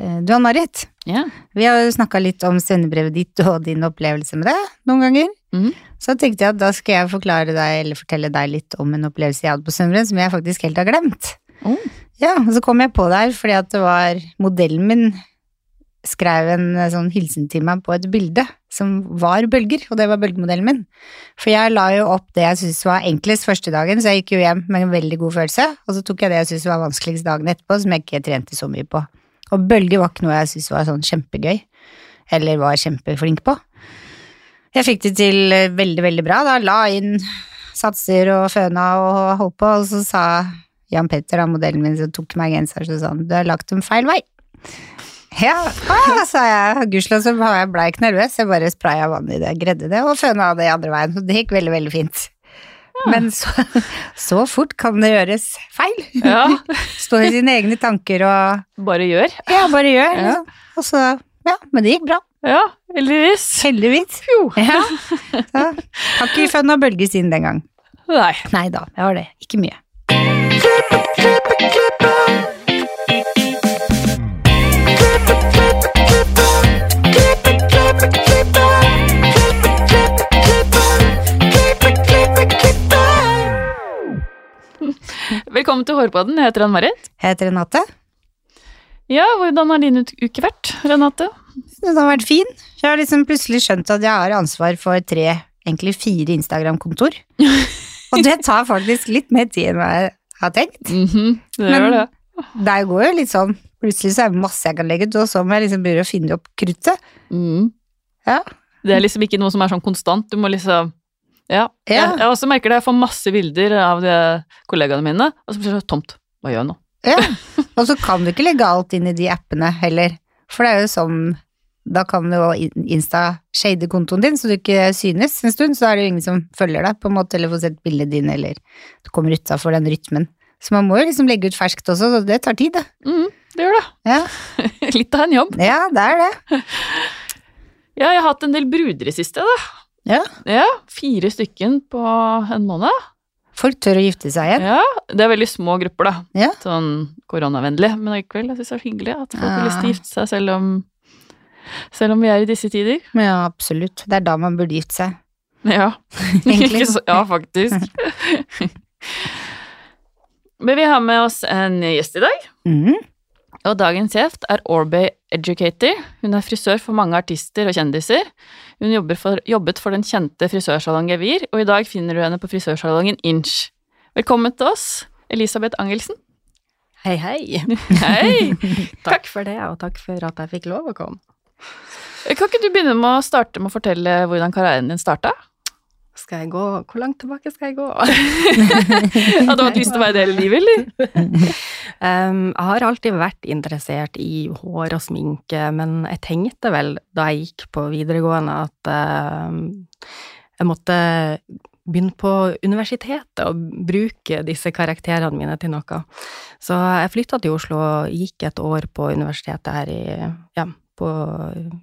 Eh, Du Ann-Marit, Ja. vi har jo snakka litt om sendebrevet ditt og din opplevelse med det noen ganger. Mm. Så tenkte jeg at da skal jeg forklare deg, eller fortelle deg litt om en opplevelse jeg hadde på sendebrev som jeg faktisk helt har glemt. Mm. Ja, og så kom jeg på det her fordi at det var modellen min skrev en eh, sånn hilsen til meg på et bilde som var bølger, og det var bølgemodellen min. For jeg la jo opp det jeg syntes var enklest første dagen, så jeg gikk jo hjem med en veldig god følelse, og så tok jeg det jeg syntes var vanskeligst dagen etterpå, som jeg ikke trente så mye på. Og bølger var ikke noe jeg syntes var sånn kjempegøy, eller var kjempeflink på. Jeg fikk det til eh, veldig, veldig bra, da la inn satser og føna og holdt på, og så sa Jan Petter, da, modellen min, som tok meg genseren, så sa han du har lagt dem feil vei. Ja, ah, sa jeg. Gudskjelov så ble jeg ikke nervøs, jeg bare spraya vann i det, gredde det og føna det andre veien, så det gikk veldig, veldig fint. Men så, så fort kan det gjøres feil. ja. Stå i sine egne tanker og Bare gjør. ja, bare gjør. Ja. Og så, ja, men det gikk bra. Ja, heldigvis. Heldigvis. Jo. Ja. Så, har ikke føna bølges siden den gang. Nei. Nei da, jeg har det. Ikke mye. Velkommen til Hårpodden. Jeg heter Ann-Marit. Jeg heter Renate. Ja, hvordan har din uke vært, Renate? Den har vært fin. Jeg har liksom plutselig skjønt at jeg har ansvar for tre, egentlig fire Instagram-kontor. Og det tar faktisk litt mer tid enn jeg har tenkt. Mhm, det Men- det. Det går jo litt sånn, plutselig så er det masse jeg kan legge ut, og så må jeg liksom begynne å finne opp kruttet. Mm. Ja. Det er liksom ikke noe som er sånn konstant. Du må liksom Ja. Ja. Jeg, jeg også merker det. Jeg får masse bilder av de kollegaene mine, og så blir det så tomt. Hva gjør jeg nå? Ja. Og så kan du ikke legge alt inn i de appene heller, for det er jo sånn da kan jo Insta shade kontoen din, så du ikke synes en stund, så er det jo ingen som følger deg, på en måte, eller får sett bildet din, eller du kommer utafor den rytmen. Så man må jo liksom legge ut ferskt også, så det tar tid, det. Mm, det gjør det. Ja, Litt av en jobb. ja det er det. Ja, jeg har hatt en del bruder i siste, da. Ja. Ja, Fire stykken på en måned. Folk tør å gifte seg igjen. Ja, Det er veldig små grupper, da. Ja. Sånn koronavennlig. Men allikevel, jeg syns det er hyggelig at folk har lyst til å gifte seg selv om, selv om vi er i disse tider. Ja, absolutt. Det er da man burde gifte seg. Ja, Egentlig. Ja faktisk. Men vi har med oss en gjest i dag. Mm. Og dagens gjest er Orbay Educator. Hun er frisør for mange artister og kjendiser. Hun jobber for, jobbet for den kjente frisørsalongen Gevir, og i dag finner du henne på frisørsalongen Inch. Velkommen til oss, Elisabeth Angelsen. Hei, hei. Hei! Takk for det, og takk for at jeg fikk lov å komme. Kan ikke du begynne med å starte med å fortelle hvordan karrieren din starta? Skal jeg gå Hvor langt tilbake skal jeg gå? Hadde du hatt lyst til å være det hele livet, eller? Um, jeg har alltid vært interessert i hår og sminke, men jeg tenkte vel da jeg gikk på videregående at uh, jeg måtte begynne på universitetet og bruke disse karakterene mine til noe. Så jeg flytta til Oslo og gikk et år på universitetet her i ja, på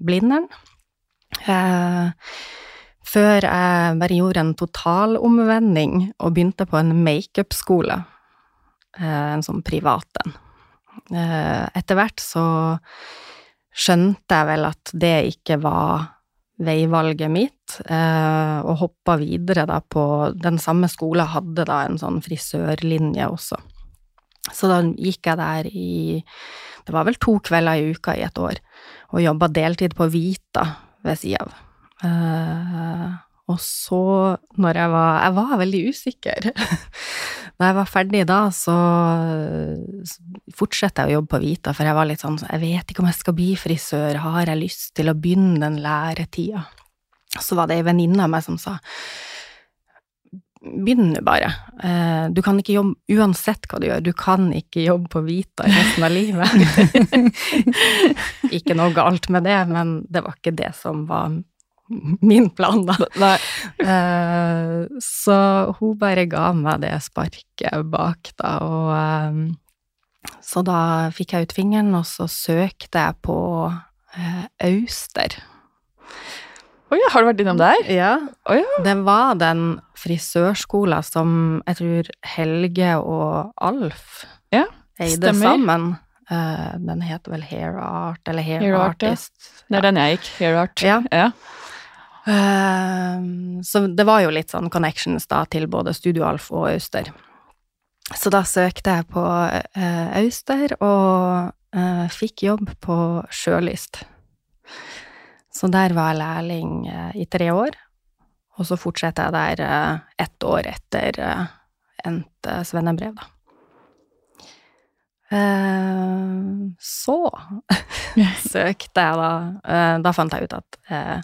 Blindern. Eh, før jeg bare gjorde en totalomvending og begynte på en makeup-skole. Eh, en sånn privat en. Eh, etter hvert så skjønte jeg vel at det ikke var veivalget mitt, eh, og hoppa videre da på Den samme skolen hadde da en sånn frisørlinje også. Så da gikk jeg der i Det var vel to kvelder i uka i et år, og jobba deltid på Vita ved sida av. Eh, og så, når jeg var Jeg var veldig usikker. da jeg var ferdig da, så fortsatte jeg å jobbe på Vita, for jeg var litt sånn Jeg vet ikke om jeg skal bli frisør, har jeg lyst til å begynne den læretida? Så var det ei venninne av meg som sa Begynn nå bare. Eh, Du kan ikke jobbe uansett hva du gjør, du kan ikke jobbe på Vita resten av livet. ikke noe galt med det, men det var ikke det som var min plan, da. Eh, Så hun bare ga meg det sparket bak, da, og eh, Så da fikk jeg ut fingeren, og så søkte jeg på eh, Auster. ja, har du vært innom der? Ja. Oh ja. Det var den frisørskolen som jeg tror Helge og Alf Ja, eide sammen. Uh, den heter vel Hair Art, eller Hair, Hair Art, ja. Artist. Det er den jeg gikk. Hair art. Ja. Ja. Eh, så det var jo litt sånn connections da til både Studio Alf og Auster. Så da søkte jeg på eh, Auster, og eh, fikk jobb på Sjølyst. Så der var jeg lærling eh, i tre år, og så fortsetter jeg der ett år etter endt svennebrev, da. Eh, så søkte jeg da eh, Da fant jeg ut at eh,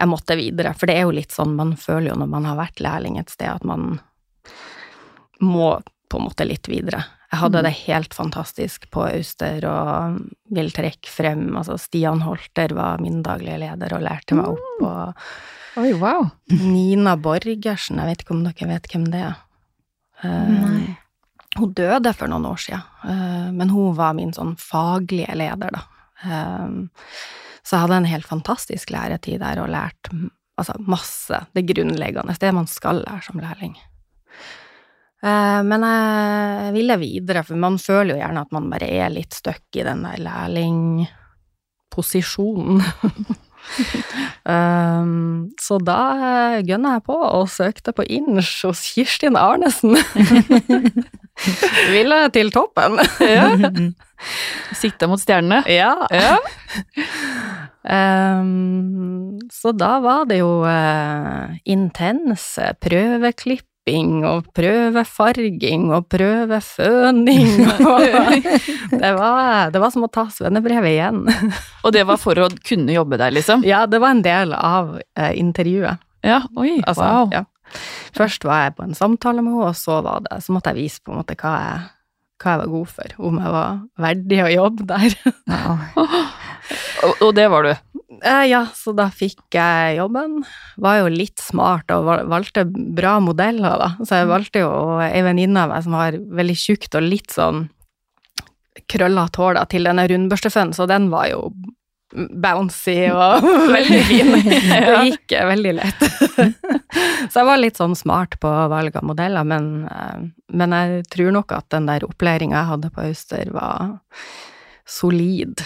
jeg måtte videre, for det er jo litt sånn man føler jo når man har vært lærling et sted, at man må på en måte litt videre. Jeg hadde Mm. det helt fantastisk på Auster og vil trekke frem Altså, Stian Holter var min daglige leder og lærte meg opp, og Oi, wow. Nina Borgersen, jeg vet ikke om dere vet hvem det er? Nei. Hun døde for noen år siden, eh, men hun var min sånn faglige leder, da. Eh, Så jeg hadde en helt fantastisk læretid der og lært altså masse, det grunnleggende, det man skal lære som lærling. Eh, Men jeg ville videre, for man føler jo gjerne at man bare er litt stuck i den der lærlingposisjonen. Um, så da gønna jeg på og søkte på Inch hos Kirstin Arnesen. Ville til toppen. Ja. Sitte mot stjernene. Ja. Ja. Um, så da var det jo uh, intense prøveklipping og prøvefarging og prøveføning. Og det, var, det var som å ta svennebrevet igjen. Og det var for å kunne jobbe der, liksom? Ja, det var en del av eh, intervjuet. Ja, oi, Altså, wow. ja. Først var jeg på en samtale med henne, og så, var det, så måtte jeg vise på en måte hva jeg, hva jeg var god for, om jeg var verdig å jobbe der. Og, og det var du. Eh, ja, så da fikk jeg jobben. Var jo litt smart og valgte bra modeller, da. Så jeg valgte jo ei venninne av meg som har veldig tjukt og litt sånn krøllete hår da, til denne rundbørstefønnen, så den var jo bouncy og veldig fin. Det gikk eh, veldig lett. Så jeg var litt sånn smart på valg av modeller, men, eh, men jeg tror nok at den der opplæringa jeg hadde på Auster, var solid.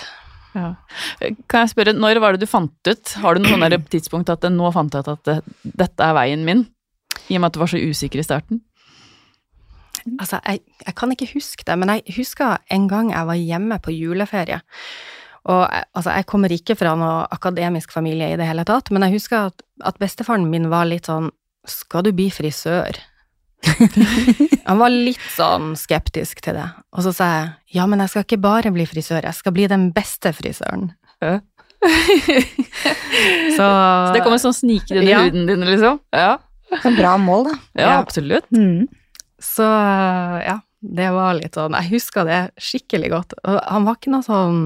Ja. Kan jeg spørre, når var det du fant ut, har du sånne tidspunkt at nå fant jeg ut at det, dette er veien min? I og med at du var så usikker i starten? Altså, jeg, jeg kan ikke huske det, men jeg husker en gang jeg var hjemme på juleferie. Og altså, jeg kommer ikke fra noe akademisk familie i det hele tatt, men jeg husker at, at bestefaren min var litt sånn Skal du bli frisør? Han var litt sånn skeptisk til det. Og så sa jeg ja, men jeg skal ikke bare bli frisør, jeg skal bli den beste frisøren. Ja. så, Så det kommer sånn snikende under Ja. huden din, liksom? Ja, En bra mål, da. ja, Ja. absolutt. Mm. Så ja, det var litt sånn Jeg husker det skikkelig godt. Og han var ikke noe sånn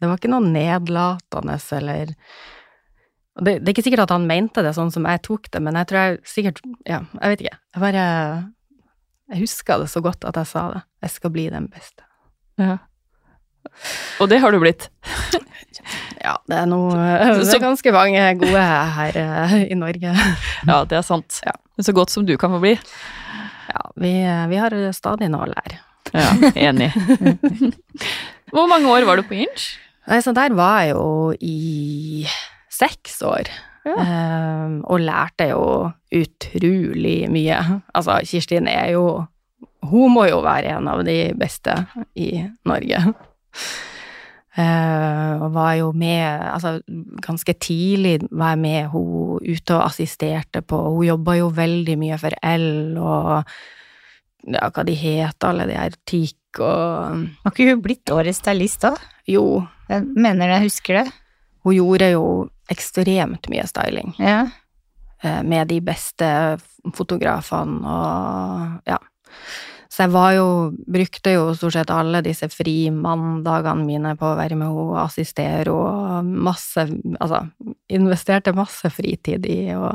Det var ikke noe nedlatende eller det, det er ikke sikkert at han mente det sånn som jeg tok det, men jeg tror jeg sikkert Ja, jeg vet ikke. Jeg bare Jeg husker det så godt at jeg sa det. Jeg skal bli den beste. Ja. Og det har du blitt. Ja, det er noe Det er ganske mange gode her eh, i Norge. Ja, det er sant. Ja. Så godt som du kan få bli. Vi, vi har stadig noe å lære. Ja, enig. Hvor mange år var du på Inch? Nei, så der var jeg jo i seks år. Ja. Um, og lærte jo utrolig mye. Altså, Kirstin er jo Hun må jo være en av de beste i Norge. Eh, og var jo med Altså, ganske tidlig var jeg med hun ute og assisterte på Hun jobba jo veldig mye for L og ja, hva de heter, alle de her teak og Har ikke hun blitt årets stylist da? Jo, Jeg mener jeg husker det. hun gjorde jo ekstremt mye styling. Ja. eh, med de beste fotografene og ja. Så jeg var jo, brukte jo stort sett alle disse frimandagene mine på å være med henne og assistere og masse Altså investerte masse fritid i å,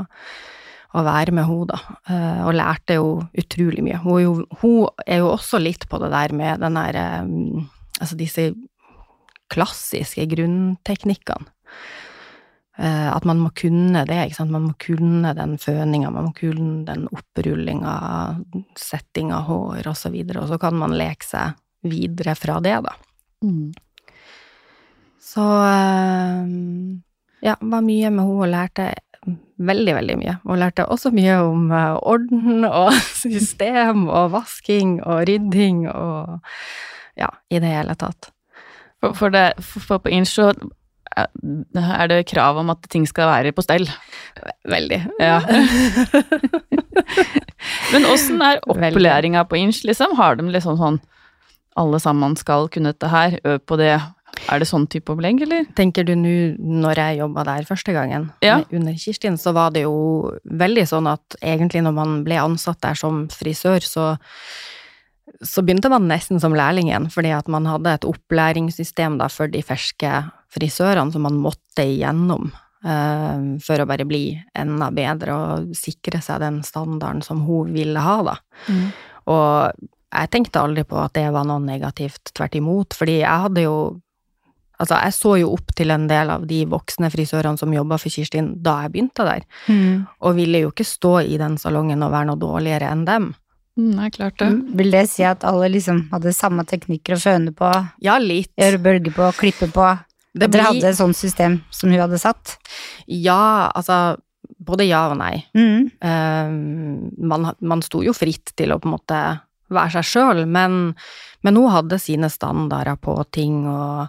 å være med henne, da. eh, Og lærte jo utrolig mye. Hun, er jo, hun er jo også litt på det der med den der eh, Altså disse klassiske grunnteknikkene. Eh, At man må kunne det, ikke sant. Man må kunne den føninga, man må kunne den opprullinga, setting av hår og så videre, og så kan man leke seg videre fra det, da. Mm. Så ja, var mye med henne og lærte veldig, veldig mye. Og lærte også mye om eh, orden og system og vasking og rydding og ja, i det hele tatt. For, for, det, for, på Inch så eh, er det krav om at ting skal være på stell. Veldig. Ja. Men åssen er opplæringa på Inch, liksom? Har de liksom sånn alle sammen skal kunne dette her, øv på det? Er det sånn type opplegg, eller? Tenker du nå, når jeg jobba der første gangen, Ja. under Kirstin, så var det jo veldig sånn at egentlig når man ble ansatt der som frisør, så så begynte man nesten som lærling igjen, fordi at man hadde et opplæringssystem da for de ferske frisørene som man måtte igjennom uh, for å bare bli enda bedre og sikre seg den standarden som hun ville ha, da. Og jeg tenkte aldri på at det var noe negativt, tvert imot, fordi jeg hadde jo Altså, jeg så jo opp til en del av de voksne frisørene som jobba for Kirstin da jeg begynte der, Mm. og ville jo ikke stå i den salongen og være noe dårligere enn dem. Mm, Nei, klart det. Vil det si at alle liksom hadde samme teknikker å føne på, Ja, litt. gjøre bølger på, klippe på? Det At dere hadde et sånt system som hun hadde satt? Ja, altså både ja og nei. Mm. Uh, man, man sto jo fritt til å på en måte være seg sjøl, men, men hun hadde sine standarder på ting og,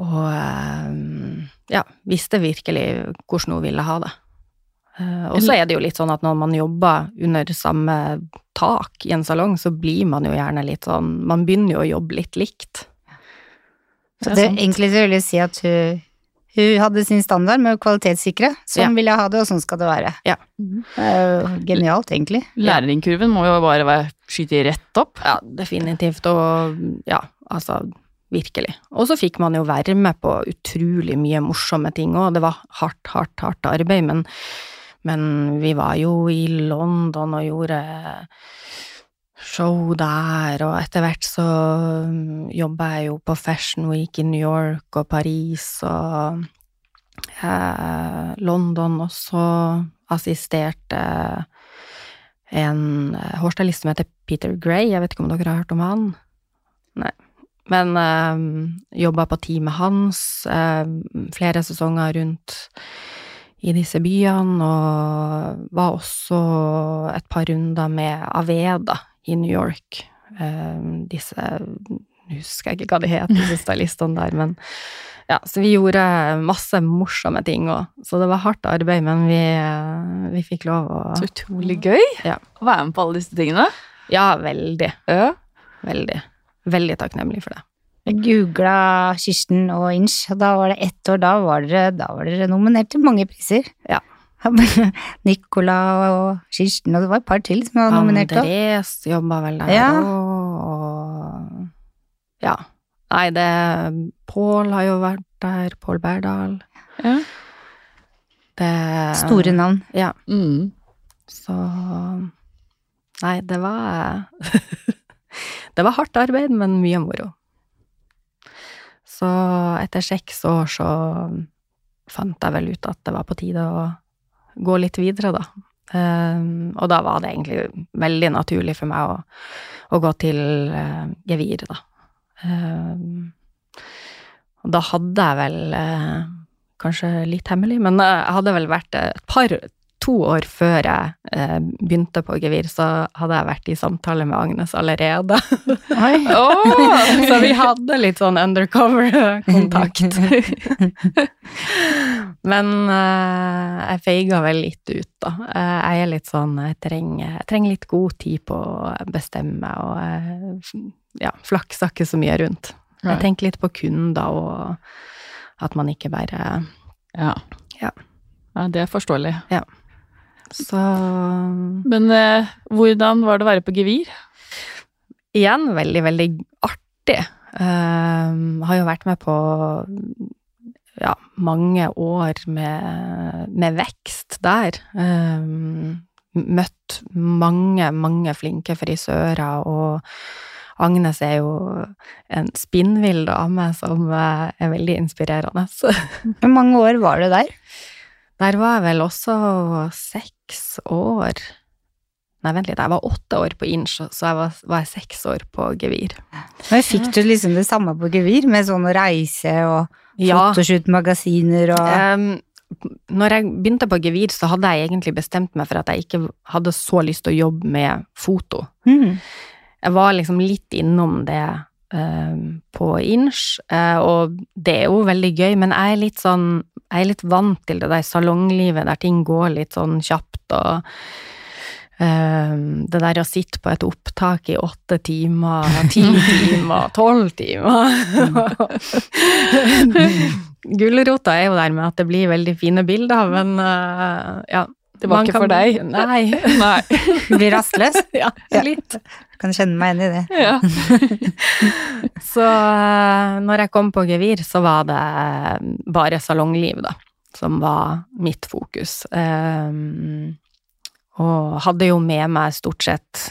og eh, ja, visste virkelig hvordan hun ville ha det. Eh, og så er det jo litt sånn at når man jobber under samme tak i en salong, så blir man jo gjerne litt sånn Man begynner jo å jobbe litt likt. Så Det er egentlig så vil jeg si at hun, hun hadde sin standard med å kvalitetssikre. Sånn Ja. vil jeg ha det, og sånn skal det være. Ja. Det er jo genialt, egentlig. Læringkurven må jo bare være skyte rett opp. Ja, definitivt. Og ja, altså virkelig. Og så fikk man jo være med på utrolig mye morsomme ting òg. Det var hardt, hardt, hardt arbeid, men, men vi var jo i London og gjorde show der, og etter hvert så jobba jeg jo på Fashion Week i New York og Paris og eh, London, og så assisterte en eh, hårstylist som heter Peter Gray, jeg vet ikke om dere har hørt om han? Nei. Men øh, jobba på teamet hans øh, flere sesonger rundt i disse byene, og var også et par runder med Aveda i New York. Eh, disse Nå husker jeg ikke hva de het, disse stylistene der, men ja, så vi gjorde masse morsomme ting òg. Så det var hardt arbeid, men vi, eh, vi fikk lov å Så utrolig gøy Ja. å være med på alle disse tingene. Ja, veldig. Ja. Veldig. Veldig takknemlig for det. Jeg googla Kirsten og Inch, og da var det ett år, da var dere, da var dere nominert til mange priser. Ja. Nicola og Kirsten, og det var et par til som var nominert òg. Andres jobba vel der Ja. og Ja. Nei, det Pål har jo vært der, Pål Berdal. Ja. Det Store navn. Ja, Mm. så Nei, det var Det var hardt arbeid, men mye moro. Så etter seks år så fant jeg vel ut at det var på tide å gå litt videre, da. Um, og da var det egentlig veldig naturlig for meg å, å gå til uh, gevir, da. Um, og da hadde jeg vel uh, Kanskje litt hemmelig, men eh, jeg hadde vel vært et par To år før jeg eh, begynte på gevir, så hadde jeg vært i samtale med Agnes allerede. oh, så vi hadde litt sånn undercover-kontakt. Men eh, jeg feiga vel litt ut, da. Eh, jeg er litt sånn Jeg trenger, jeg trenger litt god tid på å bestemme meg, og ja, flaksa ikke så mye rundt. Jeg tenker litt på kunder, og at man ikke bare Ja. Ja. ja. Det er forståelig. Så Men eh, hvordan var det å være på gevir? igjen veldig, veldig artig. Uh, har jo vært med på ja, mange år med, med vekst der. Uh, møtt mange, mange flinke frisører, og Agnes er jo en spinnvill dame som eh, er veldig inspirerende. Hvor mange år var du der? Der var jeg vel også seks år. Nei, vent litt, jeg var åtte år på Inch, så jeg var, var jeg seks år på Gevir. Men fikk du liksom det samme på gevir, med sånn å reise og fotoshoot-magasiner og um, når jeg begynte på Gevir, så hadde jeg egentlig bestemt meg for at jeg ikke hadde så lyst til å jobbe med foto. Mm. Jeg var liksom litt innom det um, på Inch, eh, og det er jo veldig gøy, men jeg er litt sånn Jeg er litt vant til det der salonglivet der ting går litt sånn kjapt og em, det der å sitte på et opptak i åtte timer, ti timer, tolv timer Gulrota er jo der med at det blir veldig fine bilder, men uh, ja. Det var man ikke kan- for deg. Nei. Nei. blir rastløs. ja, Ja. litt. Kan kjenne meg igjen i det. Ja. Så eh, når jeg kom på Gevir, så var det bare salongliv, da, som var mitt fokus. Um, og hadde jo med meg stort sett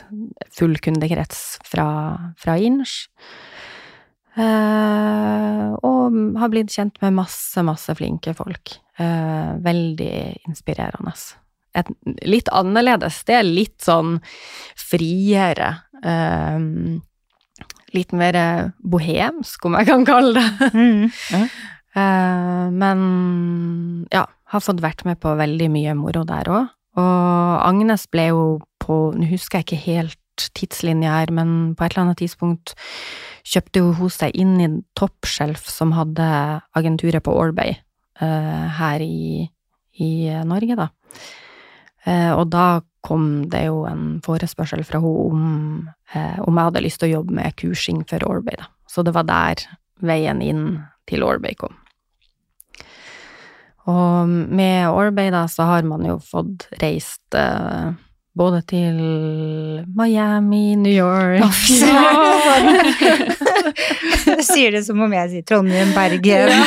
full kundekrets fra, fra Inch. Uh, og har blitt kjent med masse, masse flinke folk. Uh, veldig inspirerende. Et litt annerledes Det er litt sånn friere. Um, litt mer bohemsk, om jeg kan kalle det. Mhm. Uh, men ja, har fått vært med på veldig mye moro der òg. Og Agnes ble jo på Nå husker jeg ikke helt tidslinja her, men på et eller annet tidspunkt kjøpte hun seg inn i Toppshelf, som hadde agenturet på Orbay uh, her i, i Norge, da. Eh, og da kom det jo en forespørsel fra henne om, eh, om jeg hadde lyst til å jobbe med kursing for Orbay, da. Så det var der veien inn til Orbay kom. Og med Orbay da, så har man jo fått reist eh, både til Miami, New York ja. sier det som om jeg sier Trondheim, Bergen.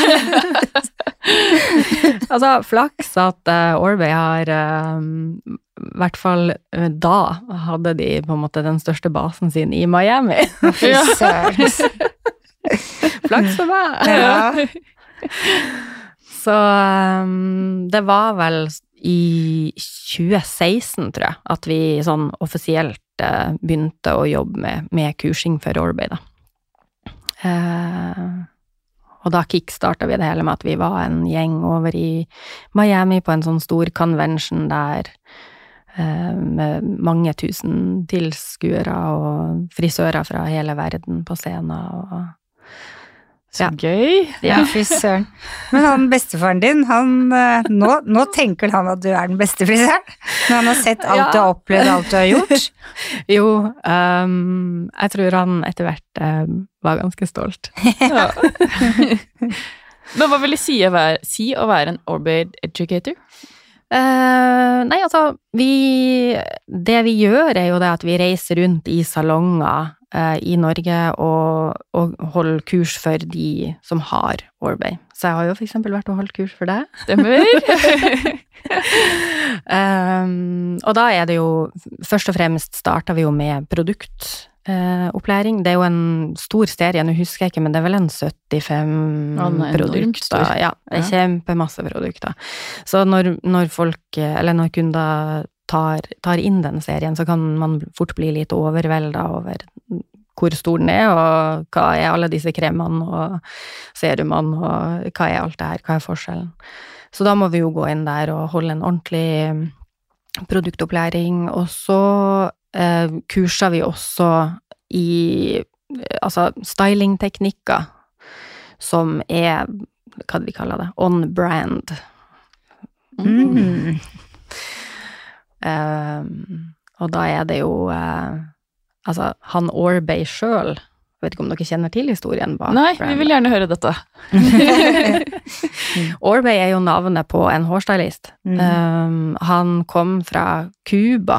Altså, flaks at uh, Orway har eh, I hvert fall eh, da hadde de på en måte den største basen sin i Miami. Fy søren. flaks for meg! Ja. Så um, det var vel i 2016, tror jeg, at vi sånn offisielt uh, begynte å jobbe med, med kursing for Orbay, da. Eh, og da kickstarta vi det hele med at vi var en gjeng over i Miami på en sånn stor convention der eh, med mange tusen tilskuere og frisører fra hele verden på scenen og Så Ja. gøy. Ja, fy søren. Men han bestefaren din, han eh, nå, nå tenker han at du er den beste frisøren? Når han har sett alt Ja. du har opplevd, alt du har gjort? Jo, um, jeg tror han etter hvert um, var ganske stolt. Ja. Men hva vil det si å være, si å være en Orbid educator? Uh, nei, altså, vi Det vi gjør, er jo det at vi reiser rundt i salonger i Norge og, og holde kurs for de som har Orbay. Så jeg har jo eksempel vært og holdt kurs for deg. Stemmer? Um, og da er det jo Først og fremst starta vi jo med produktopplæring. det er jo en stor serie, nå husker jeg ikke, men det er vel en 75 Ja, den er produkter. Ja, det er Ja. kjempemasse produkter. Så når, når folk, eller når kunder tar, tar inn den serien, så kan man fort bli litt overvelda over hvor stor den er, og hva er alle disse kremene og serumene, og hva er alt det her, hva er forskjellen. Så da må vi jo gå inn der og holde en ordentlig produktopplæring. Og så eh, kurser vi også i eh, altså stylingteknikker som er hva de kaller det, on brand. Mm. Eh, og da er det jo eh, Altså, han Orbay sjøl Vet ikke om dere kjenner til historien bak Nei, vi vil gjerne høre dette. Orbay er jo navnet på en hårstylist. Mm. Um, han kom fra Cuba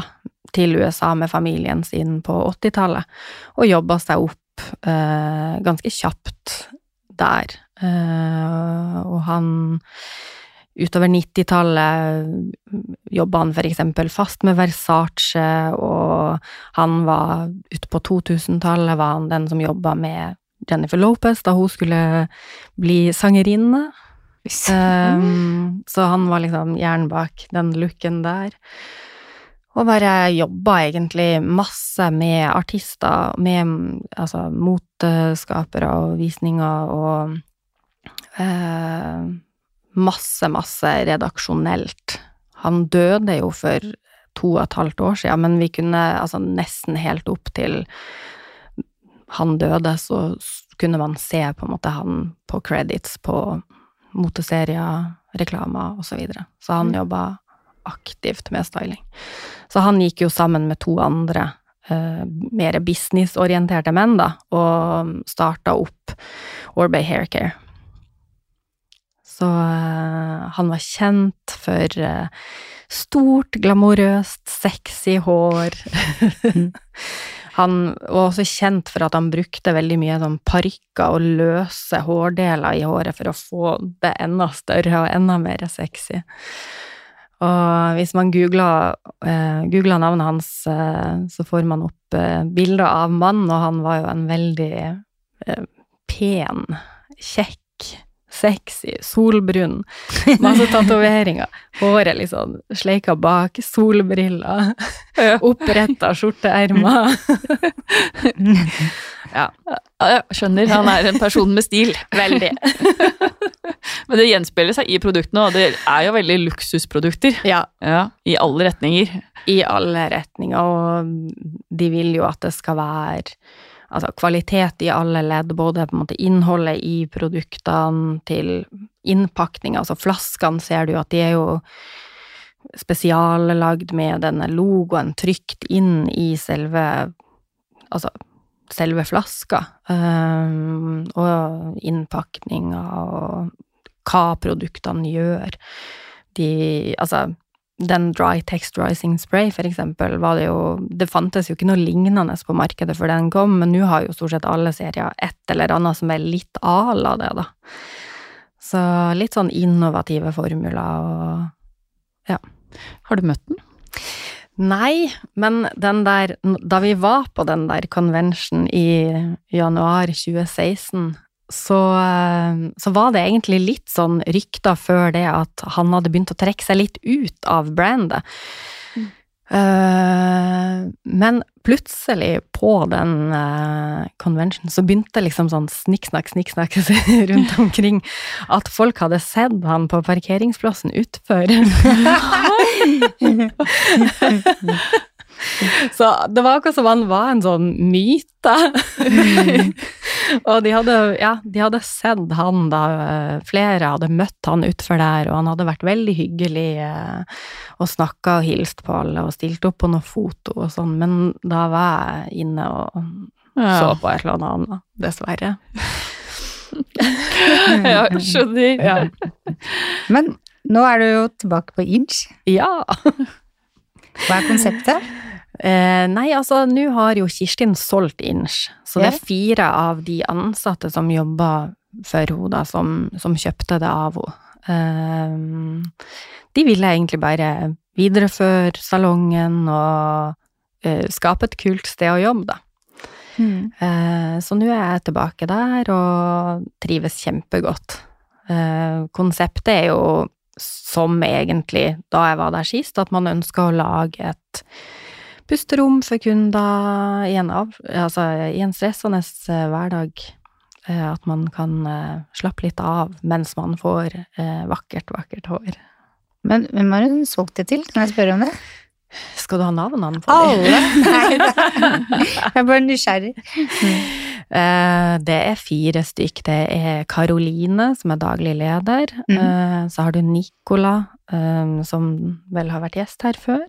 til USA med familien sin på 80-tallet, og jobba seg opp eh, ganske kjapt der. Eh, og han Utover 90-tallet jobba han for eksempel fast med Versace, og han var ute på 2000-tallet var han den som jobba med Jennifer Lopez da hun skulle bli sangerinne. Um, så han var liksom jern bak den looken der. Og bare jobba egentlig masse med artister, med altså moteskapere og visninger og eh, masse, masse redaksjonelt. Han døde jo for to og et halvt år siden, men vi kunne altså nesten helt opp til han døde, så kunne man se på en måte han på credits på moteserier, reklamer osv. Så, videre. så han Mm. jobba aktivt med styling. Så han gikk jo sammen med to andre uh, mer businessorienterte menn, da, og starta opp Orbay Haircare. Så eh, han var kjent for eh, stort, glamorøst, sexy hår. han var også kjent for at han brukte veldig mye sånn parykker og løse hårdeler i håret for å få det enda større og enda mer sexy. Og hvis man googler, eh, googler navnet hans, eh, så får man opp eh, bilder av mannen, og han var jo en veldig eh, pen, kjekk, sexy, solbrun, masse tatoveringer, håret liksom sleika bak, solbriller, Ja. oppretta skjorteermer. ja, Ja, skjønner, han er en person med stil. veldig. Men det gjenspeiler seg i produktene, og det er jo veldig luksusprodukter. Ja, Ja, I alle retninger. i alle retninger, og de vil jo at det skal være altså, kvalitet i alle ledd, både på en måte innholdet i produktene til innpakning, altså flaskene ser du at de er jo spesiallagd med denne logoen trykt inn i selve altså selve flaska, um, og innpakninga og hva produktene gjør. De Altså, den dry texturizing spray, for eksempel, var det jo Det fantes jo ikke noe lignende på markedet før den kom, men nå har jo stort sett alle serier et eller annet som er litt à la det, da. Så litt sånn innovative formuler og Har du møtt den? Nei, men den der Da vi var på den der convention i januar 2016, så, eh, så var det egentlig litt sånn rykter før det at han hadde begynt å trekke seg litt ut av brandet. Eh, men plutselig på den uh, convention så begynte liksom sånn snikksnakk, snikksnakk rundt omkring at folk hadde sett han på parkeringsplassen utfor. Så det var akkurat som han var en sånn myte. og de hadde, ja, de hadde sett han da, eh, flere hadde møtt han utfor der, og han hadde vært veldig hyggelig eh, og snakka og hilst på alle og stilt opp på noen foto og sånn, men da var jeg inne og så på et eller annet, dessverre. Ja, skjønner. Ja. Men nå er du jo tilbake på Inch. ja. Hva er konseptet? Eh, nei, altså, nå har jo Kirstin solgt Inch, så det er fire av de ansatte som jobber for henne, som, som kjøpte det av henne. Eh, de ville egentlig bare videreføre salongen og eh, skape et kult sted å jobbe, da. Eh, så nå er jeg tilbake der og trives kjempegodt. Eh, konseptet er jo som egentlig da jeg var der sist, at man ønsker å lage et pusterom for kunder i en, av, altså, i en stressende eh, hverdag. Eh, at man kan eh, slappe litt av mens man får vakkert, vakkert hår. Men hvem har hun solgt det til? Kan jeg spørre om det? Skal du ha navnene på dem? Alle? Jeg er bare nysgjerrig. Eh, det er fire stykk. Det er Karoline, som er daglig leder. Eh, så har du Nicola, eh, som vel har vært gjest her før.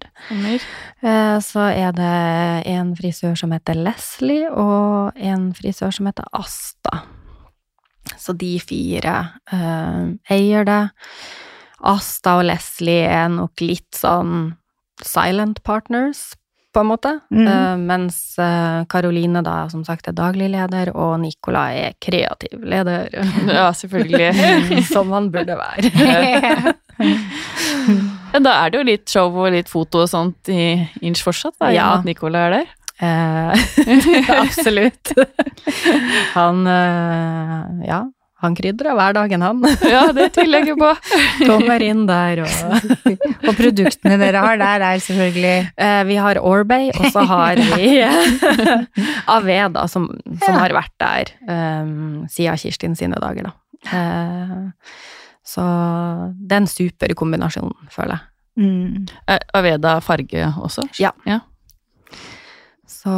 Eh, så er det en frisør som heter Leslie, og en frisør som heter Asta. Så de fire eier det. Asta og Leslie er nok litt sånn silent partners, på en måte. Mm. Uh, mens eh, Karoline da, som sagt, er daglig leder, og Nicola er kreativ leder. Ja, selvfølgelig. som han burde være. Ja, da er det jo litt show og litt foto og sånt i Inch fortsatt, da, Ja. at Nicola er der. Eh, absolutt. Han, uh, ja, Han krydrer hverdagen, han. Ja, det tviler jeg på. Kommer inn der og Og produktene dere har der, er selvfølgelig Eh, Vi har Orbay, og så har vi Aveda, som, som Ja. har vært der um, siden Kirstin sine dager, da. Uh, så det er en super kombinasjon, føler jeg. mm. Er Aveda farge også? Ja. ja. Så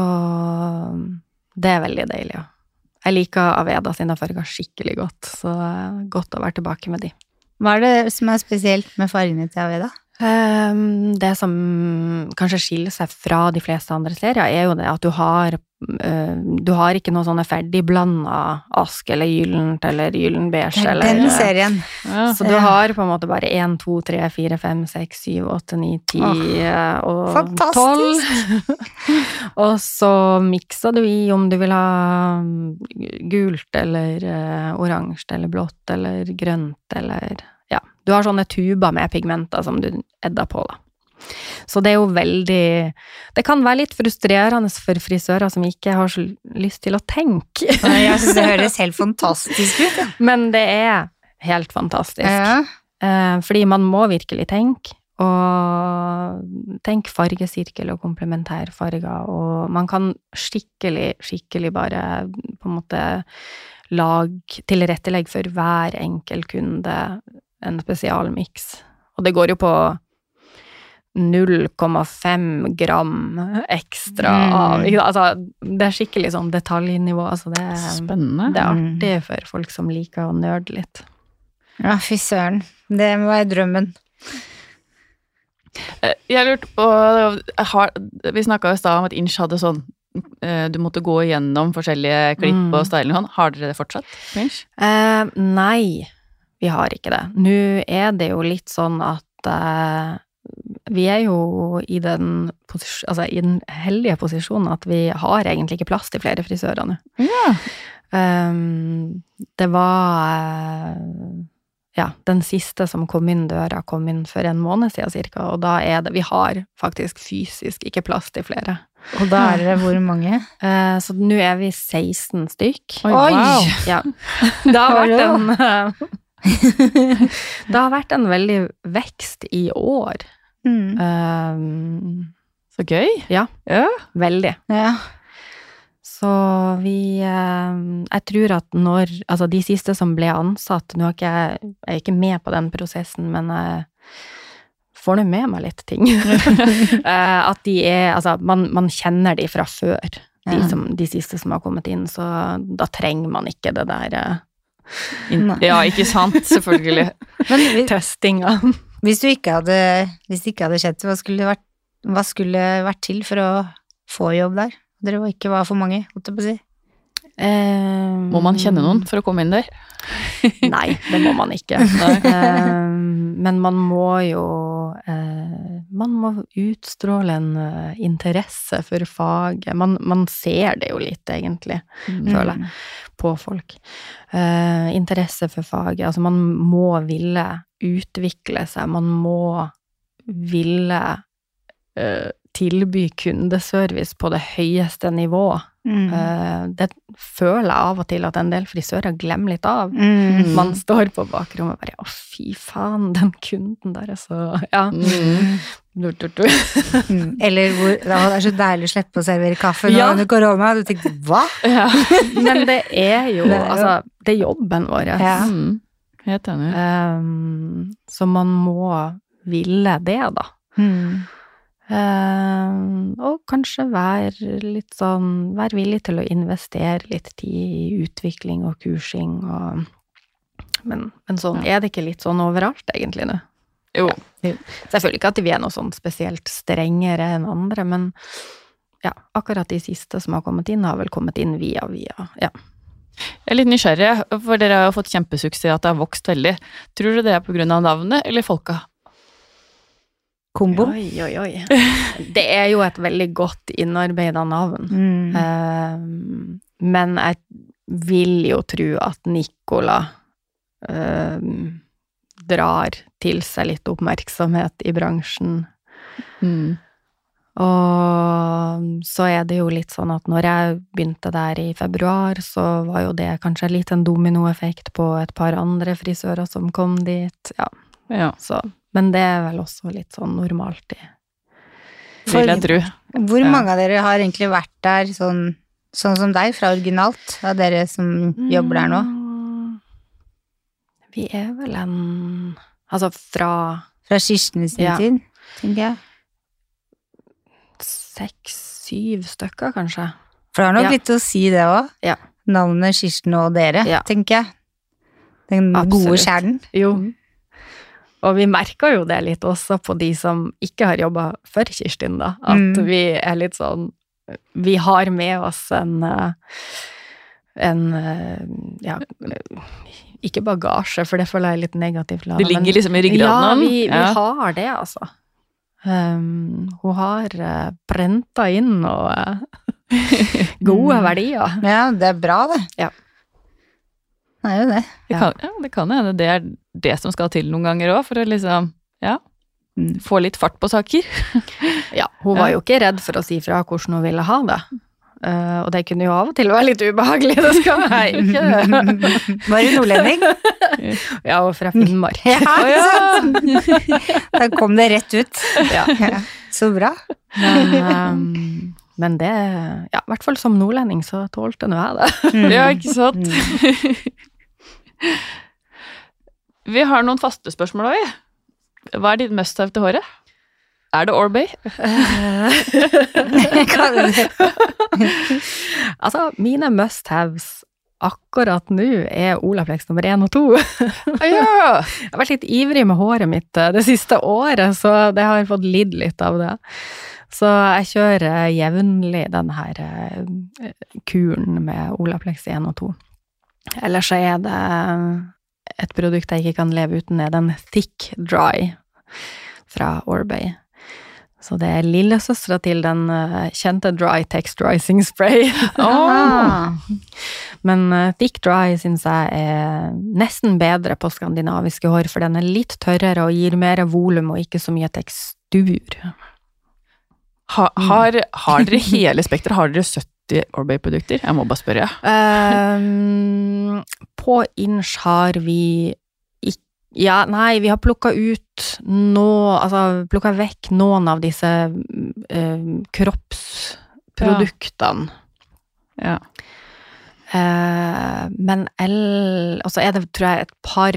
det er veldig deilig, ja. Jeg liker Aveda sine farger skikkelig godt, så godt å være tilbake med de. Hva er det som er spesielt med fargene til Aveda? Ehm, Det som kanskje skiller seg fra de fleste andre serier, er jo det at du har eh, Du har ikke noe sånne ferdigblanda ask eller gyllent eller gyllen beige er eller den serien. Ja. Så du har på en måte bare 1, 2, 3, 4, 5, 6, 7, 8, 9, 10 eh, og tolv. 12. og så mikser du i om du vil ha mm, gult eller eh, oransje eller blått eller grønt eller. Du har sånne tuber med pigmenter som du edder på, da. Så det er jo veldig Det kan være litt frustrerende for frisører som ikke har så lyst til å tenke. Nei, Jeg synes det høres helt fantastisk ut. Ja. Men det er helt fantastisk. Ja. Eh, fordi man må virkelig tenke, og tenk fargesirkel og komplementærfarger, og man kan skikkelig, skikkelig bare på en måte lag tilrettelegge for hver enkel kunde en spesialmiks. Og det går jo på 0,5 gram ekstra Mm. av ikke? Altså, det er skikkelig sånn detaljnivå. Altså, det, er, Spennende. det er Mm. artig for folk som liker å nerde litt. ja, fy søren. Det må være drømmen. Eh, Jeg lurte på har, Vi snakka i stad om at Inch hadde sånn eh, Du måtte gå igjennom forskjellige klipp Mm. og styling og sånn. Har dere det fortsatt på Inch? Eh, nei, vi har ikke det. Nå er det jo litt sånn at eh, vi er jo i den, altså, i den heldige posisjonen at vi har egentlig ikke plass til flere frisører nå. Ja. Um, det var Ja, den siste som kom inn døra, kom inn for en måned siden cirka, og da er det Vi har faktisk fysisk ikke plass til flere. Og da er dere hvor mange? Eh, så nå er vi 16 stykk. Oi, wow. Ja. Det har vært en Det har vært en veldig vekst i år. Mm. Um, Så gøy. Ja. ja. veldig. Ja. Så vi eh, Jeg tror at når Altså, de siste som ble ansatt Nå er ikke jeg, jeg er ikke med på den prosessen, men jeg får nå med meg litt ting. Eh, at de er Altså, man, man kjenner de fra før, de, som, de siste som har kommet inn, så da trenger man ikke det der eh, In Nei. ja, ikke sant? Selvfølgelig. Men testinga. hvis, du ikke hadde, hvis det ikke hadde skjedd, hva skulle, vært, hva skulle vært til for å få jobb der? Dere var ikke var for mange, holdt jeg på å si. Eh, Må man kjenne noen for å komme inn der? Nei, det må man ikke. um, men man må jo uh, Man må utstråle en uh, interesse for faget. Man, man ser det jo litt, egentlig, føler jeg, på folk. Uh, interesse for faget. Altså, man må ville utvikle seg. Man må ville tilby kundeservice på det høyeste nivå. Mm. Eh, det føler jeg av og til at en del frisører glemmer litt av. Mm. Man står på bakrommet og bare 'Å, fy faen, den kunden der er så Ja. Mm. Dur, dur, dur. Mm. Eller hvor «Å, det er så deilig å slippe å servere kaffe nå Ja. under korona. Du tenkte hva? Ja. Men det er jo Det er jo- Altså, det er jobben vår. Ja. Mm. Helt enig. Um, så man må ville det, da. Mm. Um, og kanskje være litt sånn Være villig til å investere litt tid i utvikling og kursing og Men, men sånn er det ikke litt sånn overalt, egentlig, nå? Jo. Ja. Selvfølgelig ikke at vi er noe sånn spesielt strengere enn andre, men ja, akkurat de siste som har kommet inn, har vel kommet inn via via. Ja. Jeg er litt nysgjerrig, for dere har jo fått kjempesuksess at det har vokst veldig. Tror du det er av navnet eller folka? Kombo. Oi, oi, oi. Det er jo et veldig godt innarbeida navn. Mm. Um, men jeg vil jo tro at Nicola um, drar til seg litt oppmerksomhet i bransjen. Mm. Og så er det jo litt sånn at når jeg begynte der i februar, så var jo det kanskje litt en dominoeffekt på et par andre frisører som kom dit. Ja, Ja, så Men det er vel også litt sånn normalt i For- vil jeg tro. Hvor Ja. mange av dere har egentlig vært der sånn, sånn som deg, fra originalt, av dere som jobber der nå? Mm, Vi er vel en Altså fra Fra Kirsten sin Ja. tid, tenker jeg. seks-syv stykker, kanskje. For det har nok Ja. litt å si, det òg. Ja. Navnet Kirsten og dere, Ja. tenker jeg. Den gode Absolutt. kjernen. Jo. Og vi merker jo det litt også på de som ikke har jobba for Kirstin, da. At Mm. vi er litt sånn Vi har med oss en eh, en eh, ja, eh, ikke bagasje, for det føler jeg er litt negativt. Det ligger liksom i ryggraden. Ja, vi, vi Ja. har det, altså. Um, hun har uh, prenta inn og eh, gode Mm. verdier. Ja, det er bra, det. Ja. Det er jo det. Det kan, ja, det kan hende det er det som skal til noen ganger òg, for å liksom ja, Mm. få litt fart på saker. Ja, hun var jo ikke redd for å si fra hvordan hun ville ha det. Uh, og det kunne jo av og til være litt ubehagelig, det skal jeg ikke Var du nordlending? Ja, og fra Finnmark. Ja, ja! Da kom det rett ut. Ja. Så bra. Men, um, men det Ja, i hvert fall som nordlending så tålte nå jeg det. Mm. ja, ikke sant? Vi har noen faste spørsmål òg, vi. Hva er ditt must have til håret? Er det Orbay? altså, mine must haves akkurat nå er Olaplex nummer én og to. Jeg har vært litt ivrig med håret mitt eh, det siste året, så det har fått lidd litt av det. Så jeg kjører jevnlig den her eh, kuren med Olaplex 1 og 2. Ellers så er det et produkt jeg ikke kan leve uten, er den Thick Dry fra Orbay. Så det er lillesøstera til den eh, kjente Dry Texturizing Spray. oh. Men eh, Thick Dry syns jeg er nesten bedre på skandinaviske hår, for den er litt tørrere og gir mer volum og ikke så mye tekstur. Ha, har, har dere hele spekteret? Har dere 70 Orbay-produkter? Jeg må bare spørre. um, på Inch har vi Ja, nei, vi har plukka ut nå Altså plukka vekk noen av disse eh, kroppsproduktene. Ja. Eh, men el... Og så er det, tror jeg, et par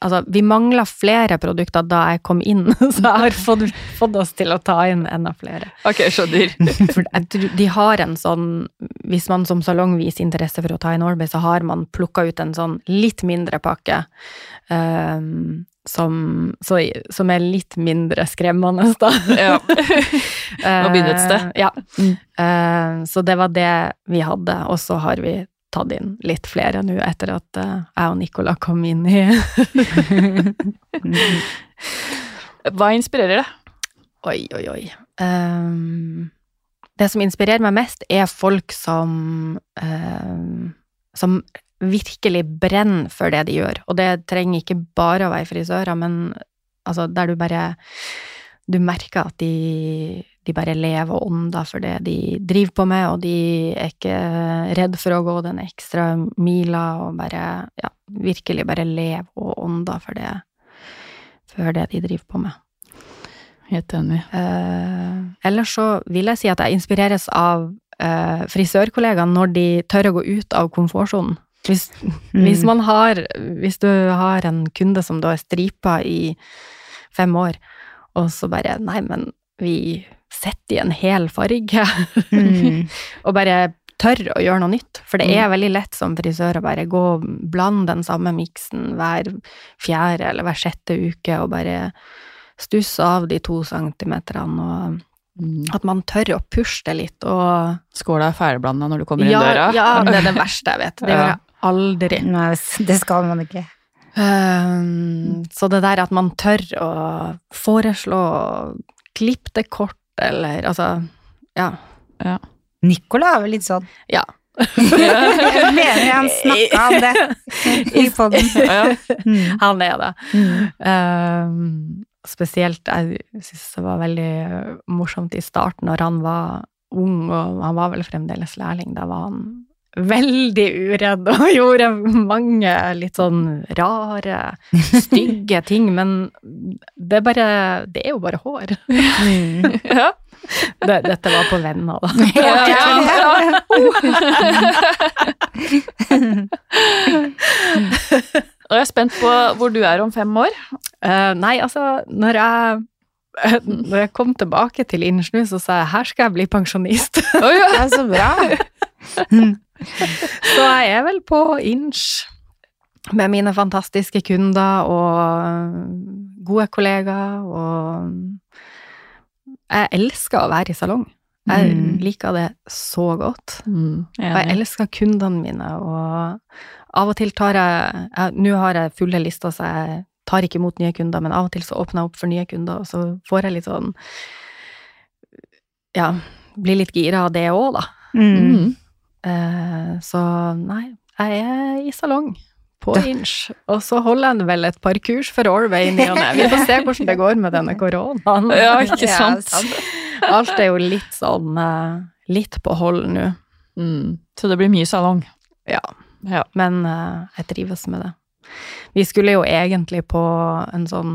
Altså, vi mangla flere produkter da jeg kom inn, så jeg har fått, fått oss til å ta inn enda flere. Ok, skjønner. For de har en sånn Hvis man som salong viser interesse for å ta inn Orbay, så har man plukka ut en sånn litt mindre pakke. Um, som, så, som er litt mindre skremmende, da. Ja. Nå begynner et sted. Eh, Ja. Uh, så det var det vi hadde, og så har vi tatt inn litt flere nå etter at eh, jeg og Nicola kom inn i Hva inspirerer deg? Oi, oi, oi. Um, det som inspirerer meg mest, er folk som um, Som virkelig brenner for det de gjør. Og det trenger ikke bare å være frisører, men altså der du bare Du merker at de, de bare lever og ånder for det de driver på med, og de er ikke redd for å gå den ekstra mila, og bare Ja, virkelig bare lever og ånder for det, for det de driver på med. Helt enig. Eh, ellers så vil jeg si at jeg inspireres av eh, frisørkollegaene når de tør å gå ut av komfortsonen. Hvis, hvis man har Hvis du har en kunde som da er stripa i fem år, og så bare Nei, men vi setter i en hel farge. Mm. og bare tør å gjøre noe nytt. For det er Mm. veldig lett som frisør å bare gå og blande den samme miksen hver fjerde eller hver sjette uke, og bare stusse av de to centimeterne, og Mm. at man tør å pushe det litt, og Skåla er ferdigblanda når du kommer inn ja, døra. ja, det er det verste jeg vet. Det gjør jeg aldri. Nei, det skal man ikke. Um, så det der at man tør å foreslå klipp det kort, eller altså Ja. Nicola er vel litt sånn. Ja. Jeg mener han snakka om det i podden. Ja. Mm. Han er det. Mm. Um, spesielt Jeg syns det var veldig morsomt i starten, når han var ung, og han var vel fremdeles lærling. Da var han veldig uredd og gjorde mange litt sånn rare, stygge ting, men det er bare Det er jo bare hår. Mm. Ja. Det, dette var på venner, da. Ja, ja, Og jeg er spent på hvor du er om fem år. Uh, nei, altså, når jeg når jeg kom tilbake til Innsnu, så sa jeg her skal jeg bli pensjonist. Oh, ja. Ja, så bra. Så jeg er vel på Inch med mine fantastiske kunder og gode kollegaer, og jeg elsker å være i salong. Jeg Mm. liker det så godt. Mm, Og jeg elsker kundene mine, og av og til tar jeg, jeg Nå har jeg fulle lister, så jeg tar ikke imot nye kunder, men av og til så åpner jeg opp for nye kunder, og så får jeg litt sånn Ja, blir litt gira av det òg, da. Mm. Eh, så nei, jeg er i salong på Inch, og så holder jeg vel et par kurs for Orway i ny og ne. Vi får se hvordan det går med denne koronaen. Ja, ikke sant? sant. Alt er jo litt sånn eh, litt på hold nå. Mm. Så det blir mye salong. Ja. Ja. Men eh, jeg trives med det. Vi skulle jo egentlig på en sånn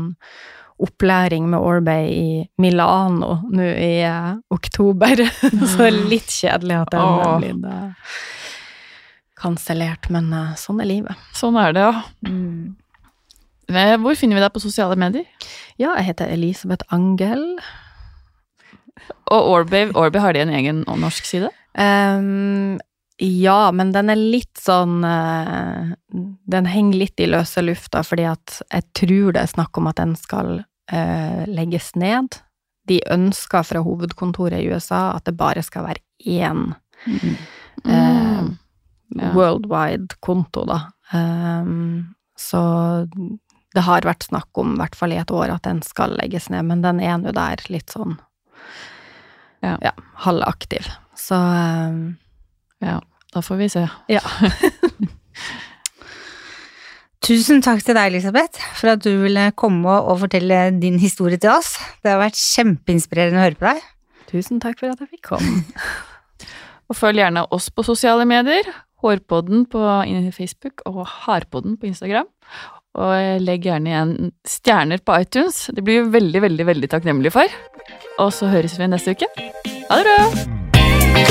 opplæring med Orbay i Milano nå i uh, oktober, så det er litt kjedelig at den har blitt uh, kansellert, men uh, sånn er livet. Sånn er det, ja. Mm. Eh, Hvor finner vi deg på sosiale medier? Ja, jeg heter Elisabeth Angel. Og Orbay, Orbay har de en egen norsk side? Ehm, ja, men den er litt sånn eh, Den henger litt i løse lufta, fordi at jeg tror det er snakk om at den skal eh, legges ned. De ønsker fra hovedkontoret i USA at det bare skal være én eh, Mm. Ja. worldwide konto, da. Um, så det har vært snakk om, i hvert fall i et år, at den skal legges ned, men den er nå der litt sånn Ja. halvaktiv. Så ehm, Ja, da får vi se. ja. Tusen takk til deg, Elisabeth, for at du ville komme og fortelle din historie til oss. Det har vært kjempeinspirerende å høre på deg. Tusen takk for at jeg fikk komme. Og følg gjerne oss på sosiale medier. Hårpodden på Facebook og Harpodden på Instagram. Og legg gjerne igjen stjerner på iTunes. Det blir vi veldig, veldig, veldig takknemlige for. Og så høres vi neste uke. Ha det bra!